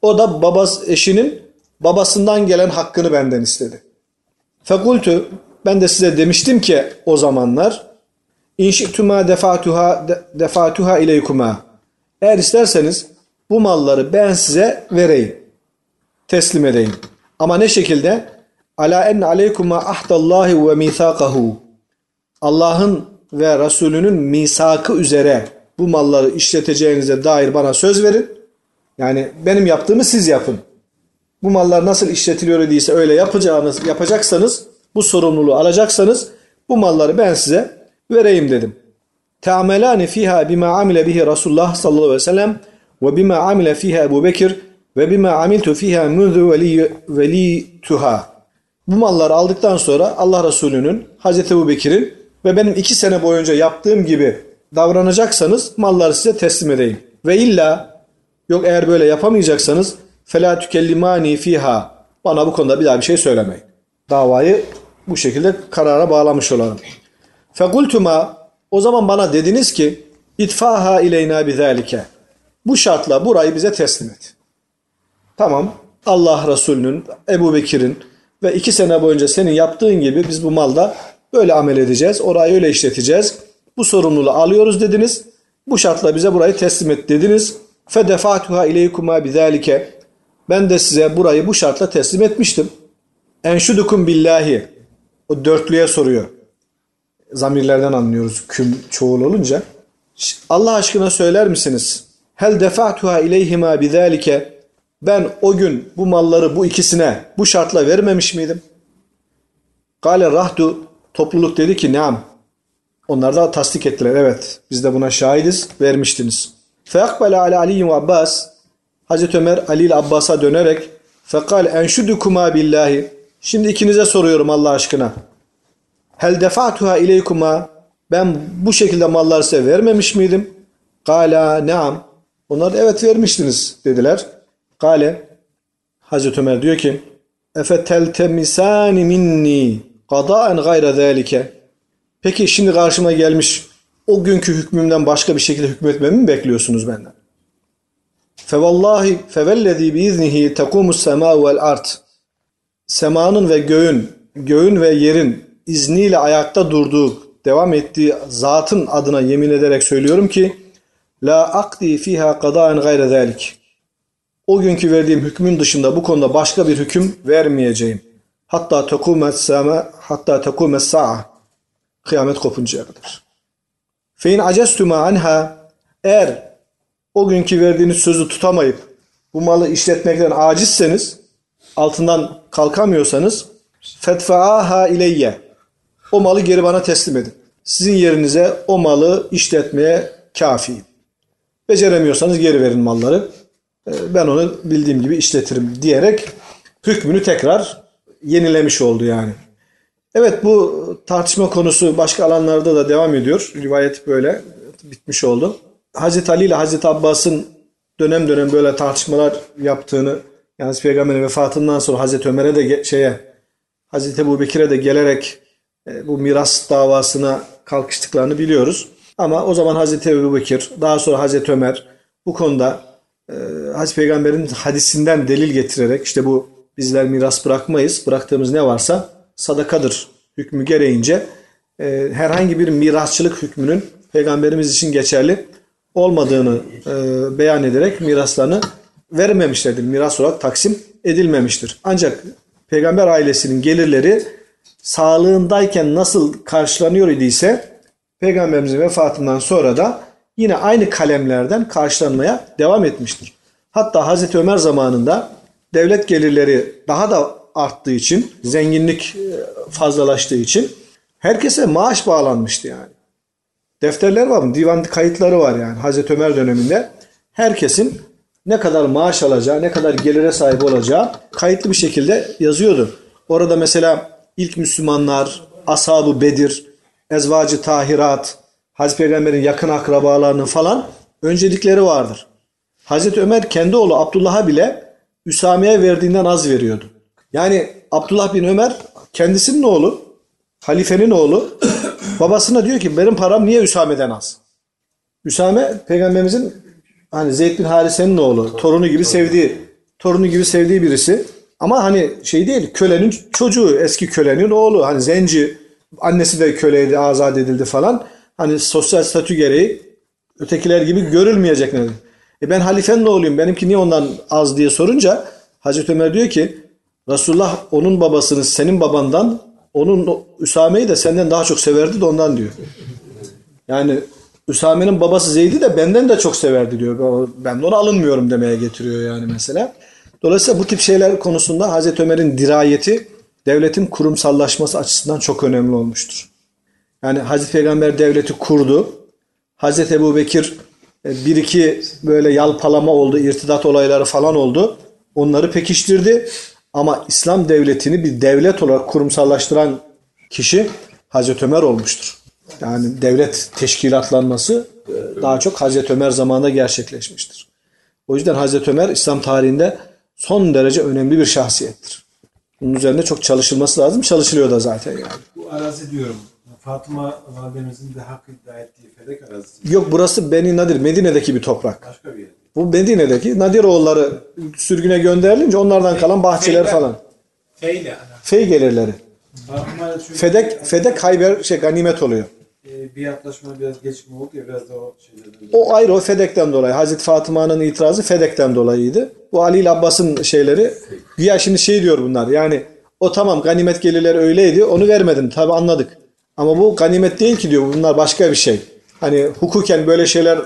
O da babas eşinin babasından gelen hakkını benden istedi. Fekultu ben de size demiştim ki o zamanlar inşituma defatuha defatuha ileykuma. Eğer isterseniz bu malları ben size vereyim. Teslim edeyim. Ama ne şekilde? Ala en aleykuma ahdallahi ve mithaqahu. Allah'ın ve Resulünün misakı üzere bu malları işleteceğinize dair bana söz verin. Yani benim yaptığımı siz yapın. Bu mallar nasıl işletiliyor idiyse öyle yapacağınız, yapacaksanız, bu sorumluluğu alacaksanız bu malları ben size vereyim dedim. Te'amelani fiha bima amile bihi Resulullah sallallahu aleyhi ve sellem ve bima amile fiha Ebu Bekir ve bima amiltu fiha munzu veli, velituha. Bu malları aldıktan sonra Allah Resulü'nün, Hazreti Ebu Bekir'in ve benim iki sene boyunca yaptığım gibi davranacaksanız malları size teslim edeyim. Ve illa yok eğer böyle yapamayacaksanız fela tükellimani fiha bana bu konuda bir daha bir şey söylemeyin. Davayı bu şekilde karara bağlamış olalım. Fekultuma o zaman bana dediniz ki itfaha ileyna bizalike. Bu şartla burayı bize teslim et. Tamam. Allah Resulü'nün, Ebu Bekir'in, ve iki sene boyunca senin yaptığın gibi biz bu malda böyle amel edeceğiz. Orayı öyle işleteceğiz. Bu sorumluluğu alıyoruz dediniz. Bu şartla bize burayı teslim et dediniz. Fedefatuha ileykuma bizalike. Ben de size burayı bu şartla teslim etmiştim. Enşudukum billahi. O dörtlüye soruyor. Zamirlerden anlıyoruz küm çoğul olunca. Allah aşkına söyler misiniz? Hel defatuha ileyhima bizalike. Ben o gün bu malları bu ikisine bu şartla vermemiş miydim? Kale rahdu topluluk dedi ki neam. Onlar da tasdik ettiler. Evet biz de buna şahidiz vermiştiniz. Feakbele ala Ali ve Abbas Hazreti Ömer Ali ile Abbas'a dönerek fekal enşudukuma billahi Şimdi ikinize soruyorum Allah aşkına. Hel defatuha ileykuma ben bu şekilde mallar size vermemiş miydim? Kala neam. Onlar da evet vermiştiniz dediler. Kale Hazreti Ömer diyor ki Efe teltemisani minni qadaen gayre zalike. Peki şimdi karşıma gelmiş o günkü hükmümden başka bir şekilde hükmetmemi mi bekliyorsunuz benden? Fevallahi fevellezî biiznihi tekumus semâ vel art. Semanın ve göğün, göğün ve yerin izniyle ayakta durduğu, devam ettiği zatın adına yemin ederek söylüyorum ki la akdi fiha qadaen gayre zalik. O günkü verdiğim hükmün dışında bu konuda başka bir hüküm vermeyeceğim. Hatta tekumet sama hatta tekumet sa'a. Kıyamet kopuncaya kadar. Fein acestuma anha eğer o günkü verdiğiniz sözü tutamayıp bu malı işletmekten acizseniz altından kalkamıyorsanız fetfaaha ileyye o malı geri bana teslim edin. Sizin yerinize o malı işletmeye kafiyim. Beceremiyorsanız geri verin malları. Ben onu bildiğim gibi işletirim diyerek hükmünü tekrar yenilemiş oldu yani. Evet bu tartışma konusu başka alanlarda da devam ediyor. Rivayet böyle bitmiş oldu. Hazreti Ali ile Hazreti Abbas'ın dönem dönem böyle tartışmalar yaptığını yani Peygamber'in vefatından sonra Hazreti Ömer'e de şeye Hazreti Ebu Bekir'e de gelerek e, bu miras davasına kalkıştıklarını biliyoruz. Ama o zaman Hazreti Ebu Bekir, daha sonra Hazreti Ömer bu konuda e, Peygamber'in hadisinden delil getirerek işte bu bizler miras bırakmayız. Bıraktığımız ne varsa sadakadır hükmü gereğince e, herhangi bir mirasçılık hükmünün Peygamberimiz için geçerli olmadığını e, beyan ederek miraslarını vermemişlerdir. Miras olarak taksim edilmemiştir. Ancak peygamber ailesinin gelirleri sağlığındayken nasıl karşılanıyor idiyse peygamberimizin vefatından sonra da yine aynı kalemlerden karşılanmaya devam etmiştir. Hatta Hazreti Ömer zamanında devlet gelirleri daha da arttığı için, zenginlik fazlalaştığı için Herkese maaş bağlanmıştı yani. Defterler var mı? Divan kayıtları var yani Hazreti Ömer döneminde. Herkesin ne kadar maaş alacağı, ne kadar gelire sahip olacağı kayıtlı bir şekilde yazıyordu. Orada mesela ilk Müslümanlar, Ashab-ı Bedir, Ezvacı Tahirat, Hazreti Peygamber'in yakın akrabalarının falan öncelikleri vardır. Hazreti Ömer kendi oğlu Abdullah'a bile Üsame'ye verdiğinden az veriyordu. Yani Abdullah bin Ömer kendisinin oğlu, halifenin oğlu babasına diyor ki benim param niye Üsame'den az? Üsame peygamberimizin hani Zeyd bin Harise'nin oğlu, torunu gibi sevdiği, torunu gibi sevdiği birisi. Ama hani şey değil, kölenin çocuğu, eski kölenin oğlu. Hani zenci, annesi de köleydi, azat edildi falan. Hani sosyal statü gereği ötekiler gibi görülmeyecek nedir? E ben halifenin oğluyum, benimki niye ondan az diye sorunca Hazreti Ömer diyor ki Resulullah onun babasını senin babandan, onun Üsame'yi de senden daha çok severdi de ondan diyor. Yani Üsame'nin babası Zeyd'i de benden de çok severdi diyor. Ben de ona alınmıyorum demeye getiriyor yani mesela. Dolayısıyla bu tip şeyler konusunda Hazreti Ömer'in dirayeti devletin kurumsallaşması açısından çok önemli olmuştur. Yani Hazreti Peygamber devleti kurdu. Hazreti Ebu Bekir e, bir iki böyle yalpalama oldu, irtidat olayları falan oldu. Onları pekiştirdi. Ama İslam devletini bir devlet olarak kurumsallaştıran kişi Hazreti Ömer olmuştur. Yani devlet teşkilatlanması e, daha çok Hazreti Ömer zamanında gerçekleşmiştir. O yüzden Hazreti Ömer İslam tarihinde son derece önemli bir şahsiyettir. Bunun üzerinde çok çalışılması lazım. Çalışılıyor da zaten yani. Bu arazi diyorum. Fatıma validemizin de hak iddia ettiği Fedek arazisi. Yok burası Beni Nadir, Medine'deki bir toprak. Başka bir yer. Bu Medine'deki Nadiroğulları sürgüne gönderilince onlardan kalan bahçeler falan. Feyle. Fey gelirleri. Fatıma çünkü Fedek, Fedek Hayber şey ganimet oluyor. e, bir yaklaşma biraz gecikme oldu ya biraz da o şeylerden. O ayrı o Fedek'ten dolayı. Hazreti Fatıma'nın itirazı Fedek'ten dolayıydı. Bu Ali ile Abbas'ın şeyleri. Güya şimdi şey diyor bunlar. Yani o tamam ganimet gelirleri öyleydi. Onu vermedim. Tabi anladık. Ama bu ganimet değil ki diyor. Bunlar başka bir şey. Hani hukuken böyle şeyler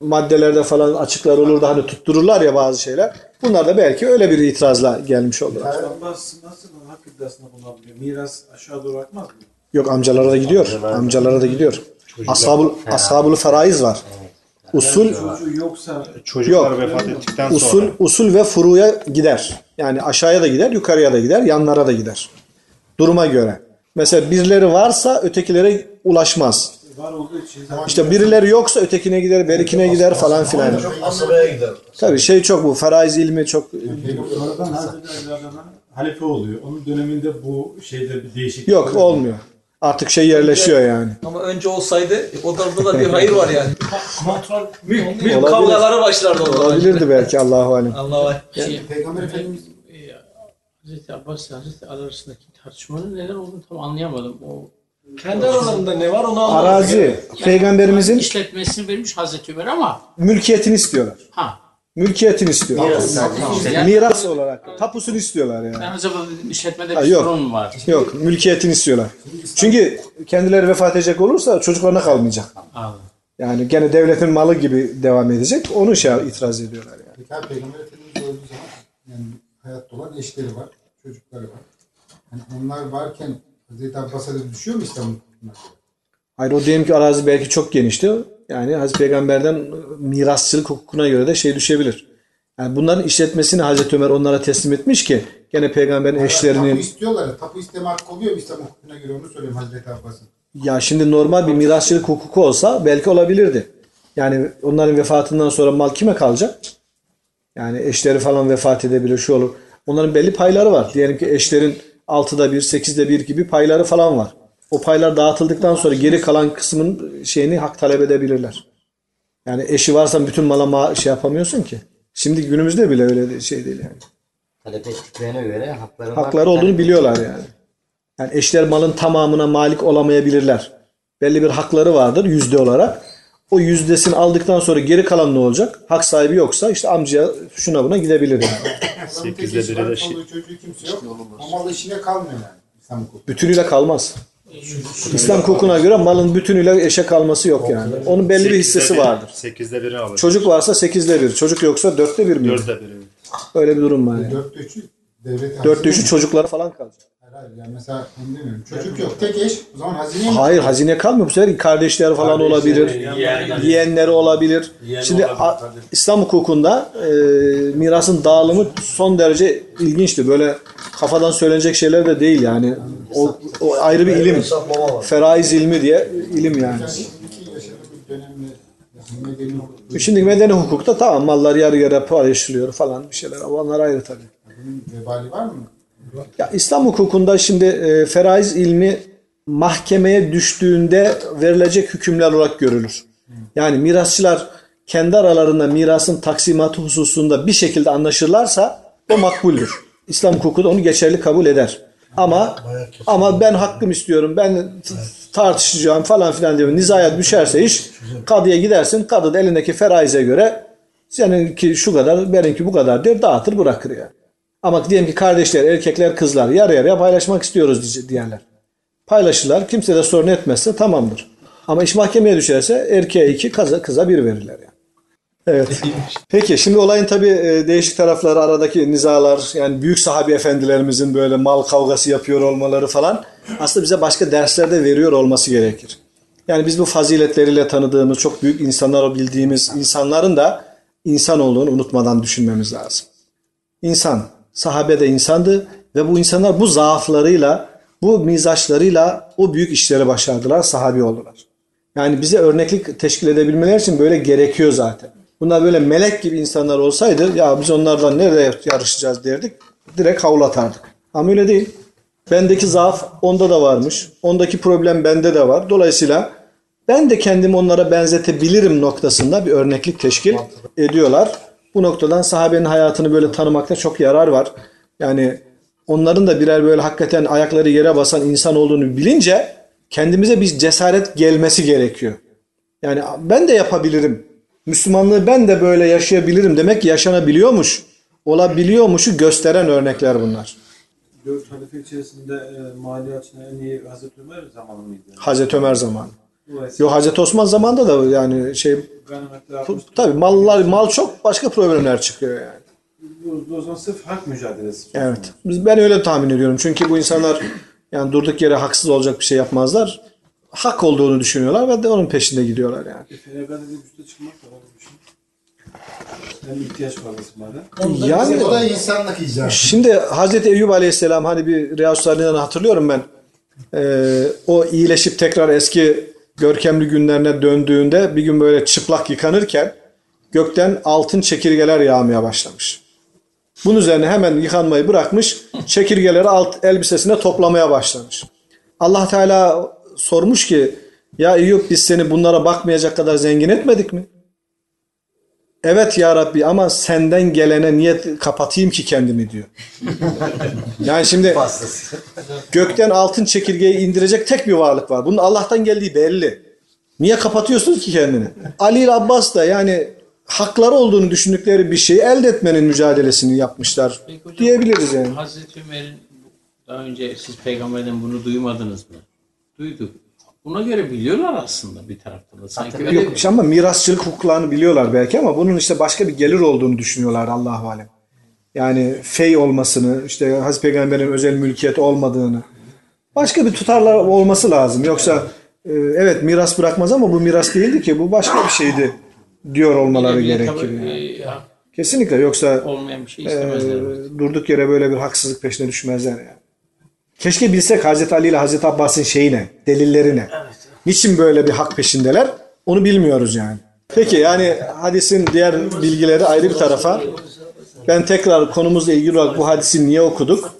maddelerde falan açıklar olur da hani tuttururlar ya bazı şeyler. Bunlar da belki öyle bir itirazla gelmiş. Abbas nasıl hak iddiasında bulunabiliyor? Miras aşağı doğru akmaz mı? Yok amcalara da gidiyor. Amcalara da gidiyor. Ashabul, ashabul faraiz var. Usul Çocuğu yoksa Çocuklar Yok. vefat ettikten usul sonra. usul ve furuya gider. Yani aşağıya da gider, yukarıya da gider, yanlara da gider. Duruma göre. Mesela birileri varsa ötekilere ulaşmaz. var olduğu için zaten İşte birileri yoksa ötekine gider, berikine gider falan filan. Asabaya gider. Tabii şey çok bu. Faraiz ilmi çok Sonradan Hazreti Ali halife oluyor. Onun döneminde bu şeyde bir değişiklik yok olmuyor. Artık şey yerleşiyor yani. Ama önce olsaydı o tarafta da bir hayır var yani. Kontrol Büyük, büyük Olabilir. kavgaları başlardı orada. Olabilirdi belki Allahu alem. Allah var. şey, Peygamber Efendimiz e, Hazreti Abbas ile Hazreti Ali arasındaki tartışmanın neler olduğunu tam anlayamadım. O Kendi aralarında ne var onu anlamadım. Arazi peygamberimizin işletmesini vermiş Hazreti Ömer ama mülkiyetini istiyorlar. ha Mülkiyetini istiyorlar. yani, Miras olarak. Tapusunu istiyorlar yani. ben acaba dedim işletmede Ha, bir yok. sorun mu var? Yok, mülkiyetini istiyorlar. Çünkü kendileri vefat edecek olursa çocuklarına kalmayacak. Anladım. Yani gene devletin malı gibi devam edecek. Onu şey itiraz ediyorlar yani. Peki Peygamber Efendimiz öldüğü zaman yani hayatta olan eşleri var, çocukları var. Hani onlar varken Hazreti Abbas'a da düşüyor mu İslam'ın? Hayır o diyelim ki arazi belki çok genişti. Yani Hazreti Peygamber'den mirasçılık hukukuna göre de şey düşebilir. Yani bunların işletmesini Hazreti Ömer onlara teslim etmiş ki gene peygamberin Tapu eşlerinin istiyorlar ya. Tapu isteme hakkı oluyor mu İslam hukukuna göre onu söyleyeyim Hazreti Abbas'ın. ya şimdi normal bir mirasçılık hukuku olsa belki olabilirdi. Yani onların vefatından sonra mal kime kalacak? Yani eşleri falan vefat edebilir şu olur. Onların belli payları var. Diyelim ki eşlerin altıda bir, sekizde bir gibi payları falan var. O paylar dağıtıldıktan sonra geri kalan kısmın şeyini hak talep edebilirler. Yani eşi varsa bütün mala ma- şey yapamıyorsun ki. Şimdi günümüzde bile öyle şey değil yani. talep ettiklerine göre hakları. Hakları olduğunu biliyorlar yani. Yani eşler malın tamamına malik olamayabilirler. Belli bir hakları vardır yüzde olarak. O yüzdesini aldıktan sonra geri kalan ne olacak? Hak sahibi yoksa işte amcaya şuna buna gidebilir yani. Adamın tek Sekizde eşi biri var, de şey- çocuğu kimse yok. O mal işine kalmıyor yani İslam hukuku. Bütünüyle kalmaz. İslam hukukuna göre malın bütünüyle eşe kalması yok yani. Onun belli bir hissesi vardır. Sekizde biri alır. Çocuk varsa sekizde bir. Çocuk yoksa dörtte bir mi? Dörtte biri. Öyle bir durum var yani. Dörtte üçü devlet Dörtte üçü çocuklara falan kalacak. Hayır, yani mesela onu demiyorum. Çocuk yok. Tek eş. O zaman hazineye mi? Hayır hazine kalmıyor. Bu sefer kardeşler falan olabilir. Yeğenleri olabilir. Şimdi a- İslam hukukunda e, mirasın dağılımı son derece ilginçti. Böyle kafadan söylenecek şeyler de değil yani. O, o ayrı bir ilim. Feraiz ilmi diye ilim yani. Yani iki yaşadığımız dönemde yani medeni hukuk Şimdi medeni hukukta tamam mallar yarı yarıya paylaşılıyor falan bir şeyler. Ama onlar ayrı tabii. bunun vebali var mı? Ya İslam hukukunda şimdi e, feraiz ilmi mahkemeye düştüğünde verilecek hükümler olarak görülür. Yani mirasçılar kendi aralarında mirasın taksimatı hususunda bir şekilde anlaşırlarsa o makbuldür. İslam hukuku da onu geçerli kabul eder. Ama ama ben hakkım istiyorum, ben tartışacağım falan filan diye nizaya düşerse iş kadıya gidersin. Kadı da elindeki feraize göre seninki şu kadar, benimki bu kadar diyor dağıtır bırakır yani. Ama diyelim ki kardeşler, erkekler, kızlar yarı yarıya paylaşmak istiyoruz diye- diyenler. Paylaşırlar. Kimse de sorun etmezse tamamdır. Ama iş mahkemeye düşerse erkeğe iki, kıza, kıza bir verirler yani. Evet. Peki şimdi olayın tabii e, değişik tarafları aradaki nizalar yani büyük sahabi efendilerimizin böyle mal kavgası yapıyor olmaları falan aslında bize başka derslerde veriyor olması gerekir. Yani biz bu faziletleriyle tanıdığımız çok büyük insanlar bildiğimiz insanların da insan olduğunu unutmadan düşünmemiz lazım. İnsan, sahabe de insandı ve bu insanlar bu zaaflarıyla, bu mizaçlarıyla o büyük işleri başardılar, sahabi oldular. Yani bize örneklik teşkil edebilmeler için böyle gerekiyor zaten. Bunlar böyle melek gibi insanlar olsaydı ya biz onlardan nerede yarışacağız derdik. Direkt havlatardık. Ama öyle değil. Bendeki zaaf onda da varmış. Ondaki problem bende de var. Dolayısıyla ben de kendimi onlara benzetebilirim noktasında bir örneklik teşkil ediyorlar. Bu noktadan sahabenin hayatını böyle tanımakta çok yarar var. Yani onların da birer böyle hakikaten ayakları yere basan insan olduğunu bilince kendimize bir cesaret gelmesi gerekiyor. Yani ben de yapabilirim. Müslümanlığı ben de böyle yaşayabilirim demek yaşanabiliyormuş, olabiliyormuşu gösteren örnekler bunlar. Dört halife içerisinde e, mali açısından en iyi Hazreti Ömer zamanı mıydı? Hazreti Ömer zamanı. Yo Hazreti Osman zamanında da yani şey tabii mallar mal çok başka problemler çıkıyor yani. Bu, o zaman sırf hak mücadelesi. Evet. Biz ben öyle tahmin ediyorum. Çünkü bu insanlar yani durduk yere haksız olacak bir şey yapmazlar. Hak olduğunu düşünüyorlar ve de onun peşinde gidiyorlar yani. E, Fenerbahçe'de bir üste çıkmak da var bir şey. Hem ihtiyaç var ısmarla. Yani O da insanlık icabı. Şimdi Hazreti Eyüp Aleyhisselam hani bir Salih'den hatırlıyorum ben. Ee, o iyileşip tekrar eski görkemli günlerine döndüğünde bir gün böyle çıplak yıkanırken gökten altın çekirgeler yağmaya başlamış. Bunun üzerine hemen yıkanmayı bırakmış, çekirgeleri alt elbisesine toplamaya başlamış. Allah Teala sormuş ki ya Eyüp biz seni bunlara bakmayacak kadar zengin etmedik mi? Evet ya Rabbi ama senden gelene niye kapatayım ki kendimi diyor. Yani şimdi gökten altın çekirgeyi indirecek tek bir varlık var. Bunun Allah'tan geldiği belli. Niye kapatıyorsun ki kendini? Ali ile Abbas da yani hakları olduğunu düşündükleri bir şeyi elde etmenin mücadelesini yapmışlar Peki hocam, diyebiliriz yani. Hazreti Ömer'in daha önce siz peygamberden bunu duymadınız mı? Duyduk. Buna göre biliyorlar aslında bir taraftan da. Sanki öyle Yok işte ama mirasçılık hukuklarını biliyorlar belki ama bunun işte başka bir gelir olduğunu düşünüyorlar Allahu alem. Yani fey olmasını, işte Hazreti Peygamber'in özel mülkiyeti olmadığını. Başka bir tutarlar olması lazım. Yoksa e, evet miras bırakmaz ama bu miras değildi ki bu başka bir şeydi diyor olmaları bile gerekir. tabii, yani. e, ya, Kesinlikle yoksa olmayan bir şey e, istemezler. durduk yere böyle bir haksızlık peşine düşmezler yani. Keşke bilsek Hazreti Ali ile Hazreti Abbas'ın şeyi ne, delilleri ne. Niçin böyle bir hak peşindeler? Onu bilmiyoruz yani. Peki yani hadisin diğer bilgileri ayrı bir tarafa. Ben tekrar konumuzla ilgili olarak bu hadisi niye okuduk?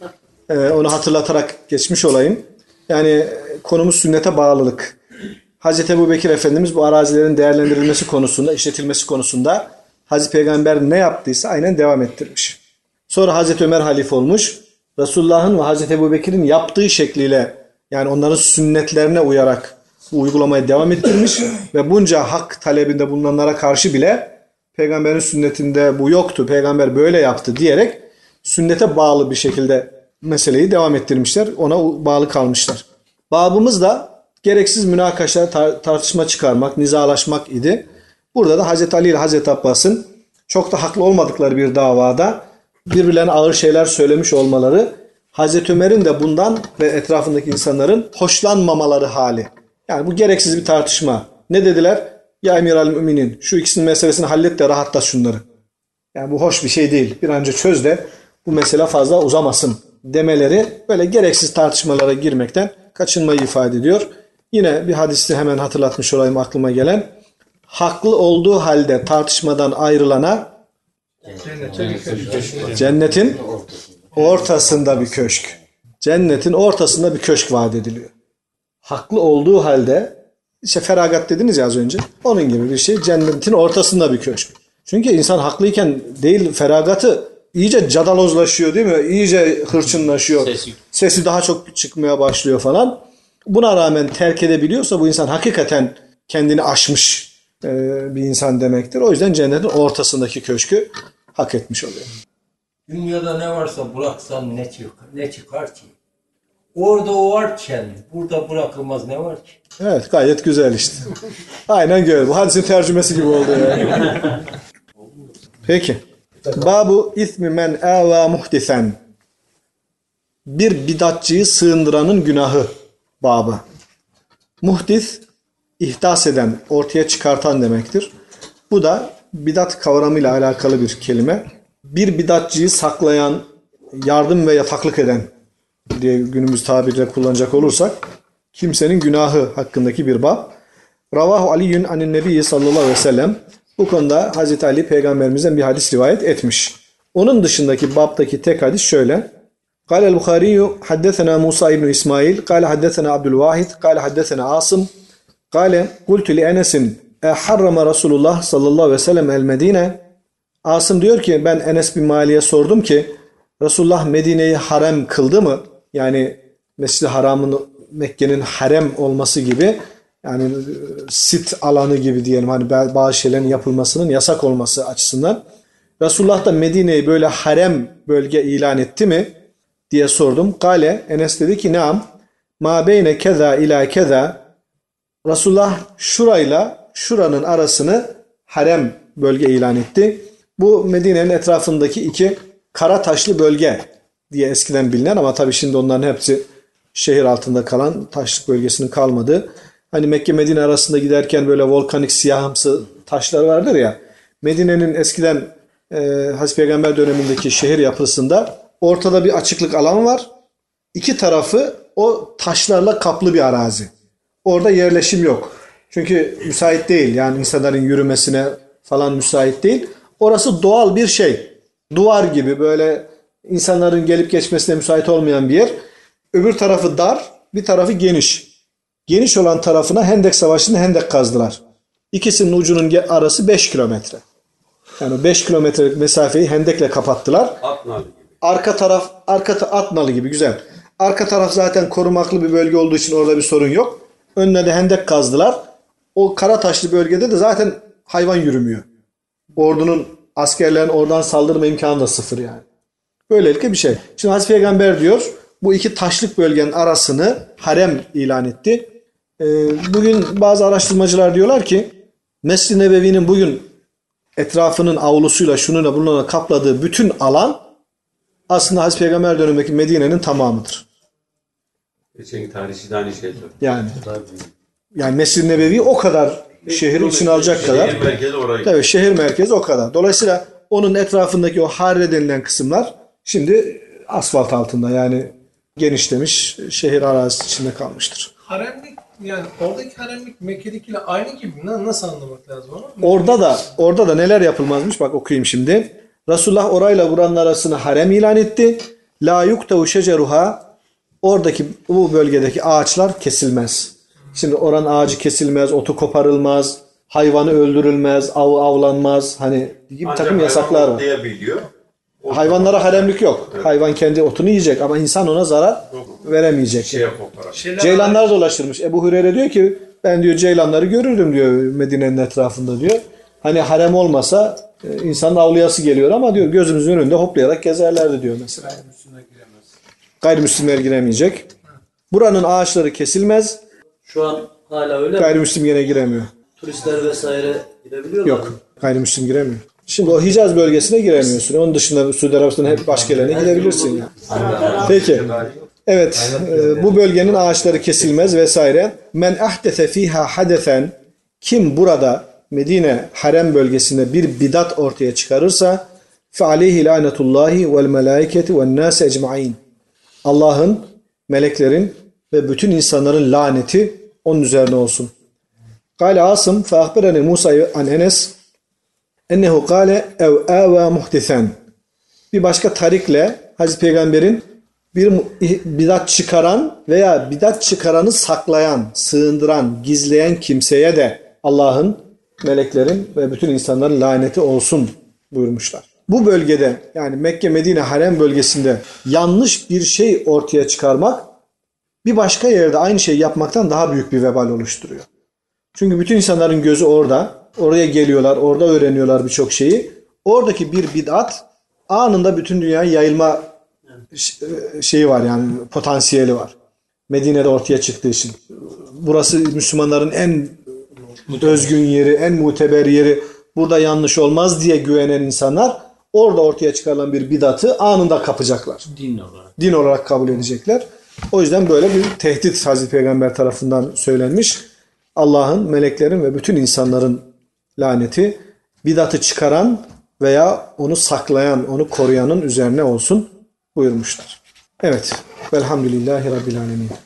Ee, onu hatırlatarak geçmiş olayım. Yani konumuz sünnete bağlılık. Hazreti Ebu Bekir Efendimiz bu arazilerin değerlendirilmesi konusunda, işletilmesi konusunda Hazreti Peygamber ne yaptıysa aynen devam ettirmiş. Sonra Hazreti Ömer halife olmuş. Resulullah'ın ve Hazreti Ebu Bekir'in yaptığı şekliyle yani onların sünnetlerine uyarak bu uygulamaya devam ettirmiş ve bunca hak talebinde bulunanlara karşı bile peygamberin sünnetinde bu yoktu. Peygamber böyle yaptı diyerek sünnete bağlı bir şekilde meseleyi devam ettirmişler. Ona bağlı kalmışlar. Babımız da gereksiz münakaşa, tar- tartışma çıkarmak, nizalaşmak idi. Burada da Hazreti Ali ile Hazreti Abbas'ın çok da haklı olmadıkları bir davada birbirlerine ağır şeyler söylemiş olmaları Hazreti Ömer'in de bundan ve etrafındaki insanların hoşlanmamaları hali. Yani bu gereksiz bir tartışma. Ne dediler? Ya emir al müminin şu ikisinin meselesini hallet de rahatlat şunları. Yani bu hoş bir şey değil. Bir an önce çöz de bu mesele fazla uzamasın demeleri böyle gereksiz tartışmalara girmekten kaçınmayı ifade ediyor. Yine bir hadisi hemen hatırlatmış olayım aklıma gelen. Haklı olduğu halde tartışmadan ayrılana cennetin ortasında bir köşk. Cennetin ortasında bir köşk vaat ediliyor. Haklı olduğu halde işte feragat dediniz ya az önce. Onun gibi bir şey cennetin ortasında bir köşk. Çünkü insan haklıyken değil feragatı iyice cadalozlaşıyor değil mi? İyice hırçınlaşıyor. Sesi. Sesi daha çok çıkmaya başlıyor falan. Buna rağmen terk edebiliyorsa bu insan hakikaten kendini aşmış bir insan demektir. O yüzden cennetin ortasındaki köşkü hak etmiş oluyor. Dünyada ne varsa bıraksan ne çıkar, ne çıkar ki? Orada o varken burada bırakılmaz ne var ki? Evet gayet güzel işte. Aynen böyle. Bu hadisin tercümesi gibi oldu yani. Peki. Babu ismi men ava muhdisen. Bir bidatçıyı sığındıranın günahı babı. Muhdis ihdas eden, ortaya çıkartan demektir. Bu da bidat kavramıyla alakalı bir kelime. Bir bidatçıyı saklayan, yardım ve yataklık eden diye günümüz tabirle kullanacak olursak kimsenin günahı hakkındaki bir bab. Ravahu Aliyyün anin Nebi sallallahu aleyhi ve sellem bu konuda Hazreti Ali peygamberimizden bir hadis rivayet etmiş. Onun dışındaki babdaki tek hadis şöyle. قال البخاري حدثنا موسى بن إسماعيل قال حدثنا عبد الواحد قال حدثنا عاصم Kale kultu li Enes'in e harrama Resulullah sallallahu aleyhi ve sellem el Medine. Asım diyor ki ben Enes bin Mali'ye sordum ki Resulullah Medine'yi harem kıldı mı? Yani Mescid-i Haram'ın Mekke'nin harem olması gibi yani sit alanı gibi diyelim hani bazı şeylerin yapılmasının yasak olması açısından. Resulullah da Medine'yi böyle harem bölge ilan etti mi diye sordum. Kale Enes dedi ki naam ma beyne keza ila keza Resulullah şurayla şuranın arasını harem bölge ilan etti. Bu Medine'nin etrafındaki iki kara taşlı bölge diye eskiden bilinen ama tabii şimdi onların hepsi şehir altında kalan taşlık bölgesinin kalmadığı. Hani Mekke Medine arasında giderken böyle volkanik siyahımsı taşlar vardır ya. Medine'nin eskiden e, Hazreti Peygamber dönemindeki şehir yapısında ortada bir açıklık alan var. İki tarafı o taşlarla kaplı bir arazi. Orada yerleşim yok. Çünkü müsait değil. Yani insanların yürümesine falan müsait değil. Orası doğal bir şey. Duvar gibi böyle insanların gelip geçmesine müsait olmayan bir yer. Öbür tarafı dar, bir tarafı geniş. Geniş olan tarafına Hendek Savaşı'nda hendek kazdılar. İkisinin ucunun arası 5 kilometre. Yani 5 kilometrelik mesafeyi hendekle kapattılar. Arka taraf, arka ta- at nalı gibi güzel. Arka taraf zaten korumaklı bir bölge olduğu için orada bir sorun yok. Önüne de hendek kazdılar. O kara taşlı bölgede de zaten hayvan yürümüyor. Ordunun askerlerin oradan saldırma imkanı da sıfır yani. Böylelikle bir şey. Şimdi Hazreti Peygamber diyor bu iki taşlık bölgenin arasını harem ilan etti. Ee, bugün bazı araştırmacılar diyorlar ki Mescid-i Nebevi'nin bugün etrafının avlusuyla şununla bununla kapladığı bütün alan aslında Hazreti Peygamber dönemindeki Medine'nin tamamıdır. Geçenki tarihçi de aynı şey söyledi. Yani yani Mescid-i Nebevi o kadar şehrin içine alacak kadar. Şehir merkezi orayı. Tabii şehir merkezi o kadar. Dolayısıyla onun etrafındaki o harre denilen kısımlar şimdi asfalt altında yani genişlemiş şehir arazisi içinde kalmıştır. Haremlik yani oradaki haremlik Mekke'dekiyle aynı gibi mi? Na- Nasıl anlamak lazım onu? Orada da orada da neler yapılmazmış bak okuyayım şimdi. Resulullah orayla buranın arasını harem ilan etti. La yuktevu şeceruha oradaki bu bölgedeki ağaçlar kesilmez. Şimdi oranın ağacı kesilmez, otu koparılmaz, hayvanı öldürülmez, av avlanmaz. Hani gibi bir takım yasaklar var. Hayvanlara haremlik yok. Hayvan kendi otunu yiyecek ama insan ona zarar veremeyecek. Şeyler Ceylanlar dolaşırmış. Ebu Hureyre diyor ki ben diyor ceylanları görürdüm diyor Medine'nin etrafında diyor. Hani harem olmasa e, insanın avlayası geliyor ama diyor gözümüzün önünde hoplayarak gezerlerdi diyor mesela. Gayrimüslimler giremeyecek. Buranın ağaçları kesilmez. Şu an hala öyle? Gayrimüslim gene giremiyor. Turistler vesaire girebiliyorlar mı? Yok. Gayrimüslim giremiyor. Şimdi o Hicaz bölgesine giremiyorsun. Onun dışında Suudi Arabistan'ın hep başka yerlerine gidebilirsin. Yani. Peki. Evet. e, bu bölgenin ağaçları kesilmez vesaire. Men ahdese fiha hadesen kim burada Medine harem bölgesinde bir bidat ortaya çıkarırsa fe aleyhi lanetullahi vel melaiketi ven nase ecmain. Allah'ın, meleklerin ve bütün insanların laneti onun üzerine olsun. Kale Asım fe ahbereni Musa an Enes ennehu kale ev ava muhtisen. Bir başka tarikle Hazreti Peygamber'in bir bidat çıkaran veya bidat çıkaranı saklayan, sığındıran, gizleyen kimseye de Allah'ın, meleklerin ve bütün insanların laneti olsun buyurmuşlar. Bu bölgede yani Mekke Medine harem bölgesinde yanlış bir şey ortaya çıkarmak bir başka yerde aynı şeyi yapmaktan daha büyük bir vebal oluşturuyor. Çünkü bütün insanların gözü orada. Oraya geliyorlar, orada öğreniyorlar birçok şeyi. Oradaki bir bid'at anında bütün dünyaya yayılma ş- şeyi var yani potansiyeli var. Medine'de ortaya çıktığı için. Burası Müslümanların en özgün yeri, en muteber yeri. Burada yanlış olmaz diye güvenen insanlar orada ortaya çıkarılan bir bidatı anında kapacaklar Din olarak. din olarak kabul edecekler. O yüzden böyle bir tehdit Hazreti Peygamber tarafından söylenmiş. Allah'ın, meleklerin ve bütün insanların laneti bidatı çıkaran veya onu saklayan, onu koruyanın üzerine olsun buyurmuşlar. Evet. Velhamdülillahi Rabbil Alemin.